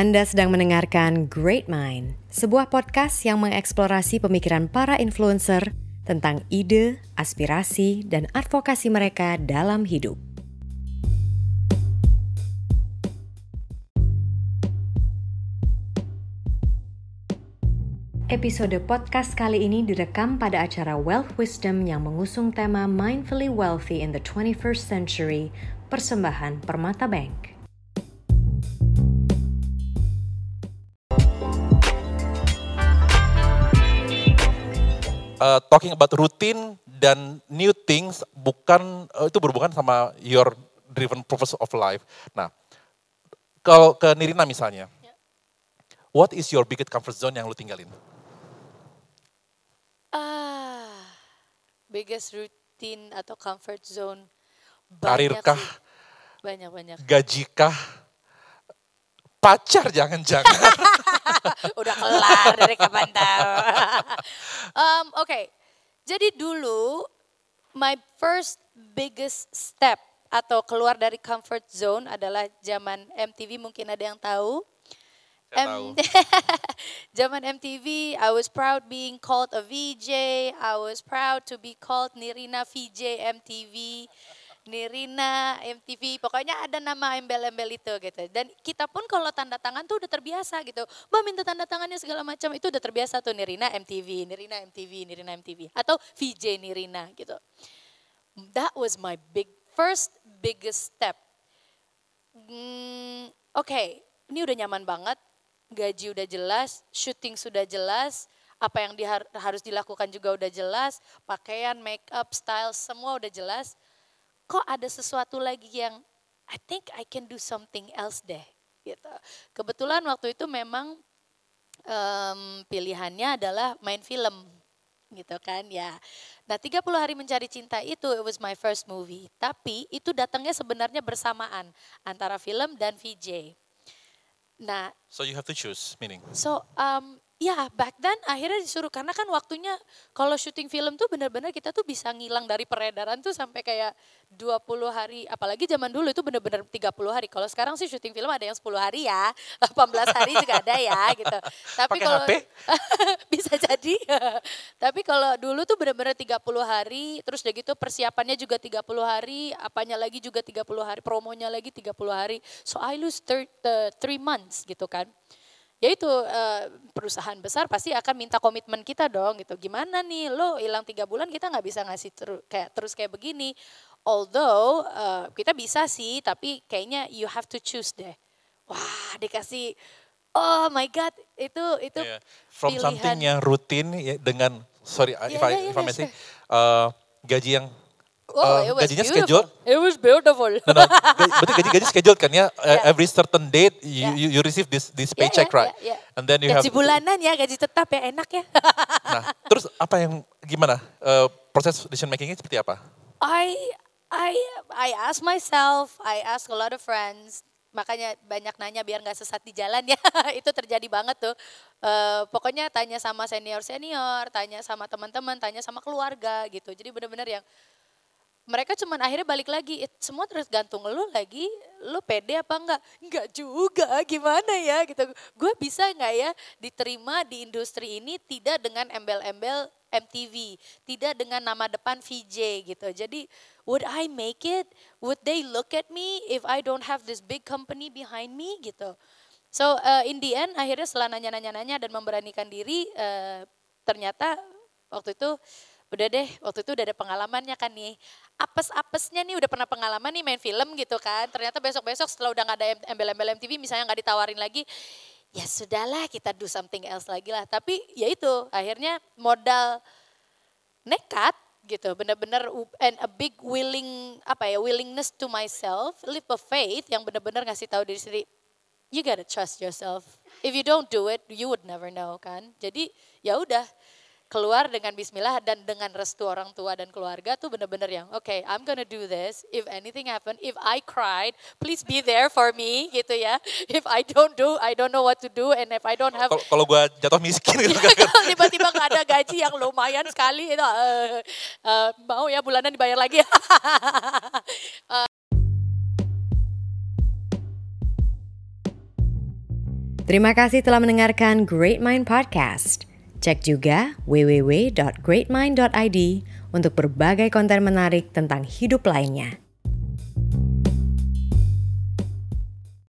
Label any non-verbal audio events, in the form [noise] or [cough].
Anda sedang mendengarkan Great Mind, sebuah podcast yang mengeksplorasi pemikiran para influencer tentang ide, aspirasi, dan advokasi mereka dalam hidup. Episode podcast kali ini direkam pada acara Wealth Wisdom yang mengusung tema Mindfully Wealthy in the 21st Century, persembahan Permata Bank. Uh, talking about routine dan new things bukan uh, itu berhubungan sama your driven purpose of life. Nah, kalau ke Nirina misalnya, yeah. what is your biggest comfort zone yang lu tinggalin? Ah, biggest routine atau comfort zone. Karirkah? Banyak-banyak. Gajikah? Pacar jangan-jangan. [laughs] Udah kelar dari kapan tahu. [laughs] um, Oke, okay. jadi dulu my first biggest step atau keluar dari comfort zone adalah zaman MTV mungkin ada yang tahu. M [laughs] zaman MTV, I was proud being called a VJ. I was proud to be called Nirina VJ MTV. Nirina, MTV, pokoknya ada nama embel-embel itu gitu. Dan kita pun kalau tanda tangan tuh udah terbiasa gitu. Mbak minta tanda tangannya segala macam itu udah terbiasa tuh Nirina MTV, Nirina MTV, Nirina MTV. Atau VJ Nirina gitu. That was my big, first biggest step. Hmm, Oke, okay, ini udah nyaman banget, gaji udah jelas, syuting sudah jelas, apa yang harus dilakukan juga udah jelas, pakaian, make up, style, semua udah jelas kok ada sesuatu lagi yang I think I can do something else deh gitu. Kebetulan waktu itu memang um, pilihannya adalah main film gitu kan ya. Nah 30 hari mencari cinta itu it was my first movie. Tapi itu datangnya sebenarnya bersamaan antara film dan VJ. Nah. So you have to choose meaning. So um, Ya, back then akhirnya disuruh karena kan waktunya kalau syuting film tuh benar-benar kita tuh bisa ngilang dari peredaran tuh sampai kayak 20 hari, apalagi zaman dulu itu benar-benar 30 hari. Kalau sekarang sih syuting film ada yang 10 hari ya, [laughs] 18 hari juga ada ya gitu. Tapi kalau [laughs] bisa jadi. [laughs] Tapi kalau dulu tuh benar-benar 30 hari, terus udah gitu persiapannya juga 30 hari, apanya lagi juga 30 hari, promonya lagi 30 hari. So I lose 3 uh, months gitu kan ya itu uh, perusahaan besar pasti akan minta komitmen kita dong gitu gimana nih lo hilang tiga bulan kita nggak bisa ngasih terus kayak terus kayak begini although uh, kita bisa sih tapi kayaknya you have to choose deh wah dikasih oh my god itu itu yeah. from pilihan. something yang rutin ya, dengan sorry yeah, if I, yeah, if I may say uh, gaji yang Oh, uh, gajinya beautiful. schedule. It was beautiful. No, no, [laughs] berarti gaji gaji schedule kan ya. Yeah. Every certain date you, yeah. you you receive this this paycheck yeah, yeah, right. Yeah, yeah. And then you gaji have bulanan ya, gaji tetap ya enak ya. [laughs] nah, terus apa yang gimana? Uh, proses decision makingnya seperti apa? I I I ask myself, I ask a lot of friends. Makanya banyak nanya biar nggak sesat di jalan ya. [laughs] itu terjadi banget tuh. Uh, pokoknya tanya sama senior senior, tanya sama teman-teman, tanya sama keluarga gitu. Jadi benar-benar yang mereka cuma akhirnya balik lagi semua tergantung lu lagi lu pede apa enggak? Enggak juga gimana ya? Gitu. Gue bisa nggak ya diterima di industri ini tidak dengan embel-embel MTV tidak dengan nama depan VJ gitu. Jadi would I make it? Would they look at me if I don't have this big company behind me? Gitu. So uh, in the end akhirnya setelah nanya-nanya-nanya dan memberanikan diri uh, ternyata waktu itu udah deh waktu itu udah ada pengalamannya kan nih. Apes-apesnya nih udah pernah pengalaman nih main film gitu kan. Ternyata besok-besok setelah udah nggak ada embel-embel MTV misalnya nggak ditawarin lagi ya sudahlah kita do something else lagi lah. Tapi ya itu akhirnya modal nekat gitu bener-bener and a big willing apa ya willingness to myself live a faith yang bener-bener ngasih tahu diri sendiri you gotta trust yourself. If you don't do it you would never know kan. Jadi ya udah keluar dengan bismillah dan dengan restu orang tua dan keluarga tuh bener-bener yang oke okay, I'm gonna do this. If anything happen if I cried please be there for me gitu ya. [laughs] If I don't do I don't know what to do and if I don't have kalau gue jatuh miskin gitu kan. [laughs] Tiba-tiba nggak ada gaji yang lumayan sekali itu uh, uh, mau ya bulanan dibayar lagi. Uh, [laughs] Terima kasih telah mendengarkan Great Mind Podcast. Cek juga www.greatmind.id untuk berbagai konten menarik tentang hidup lainnya.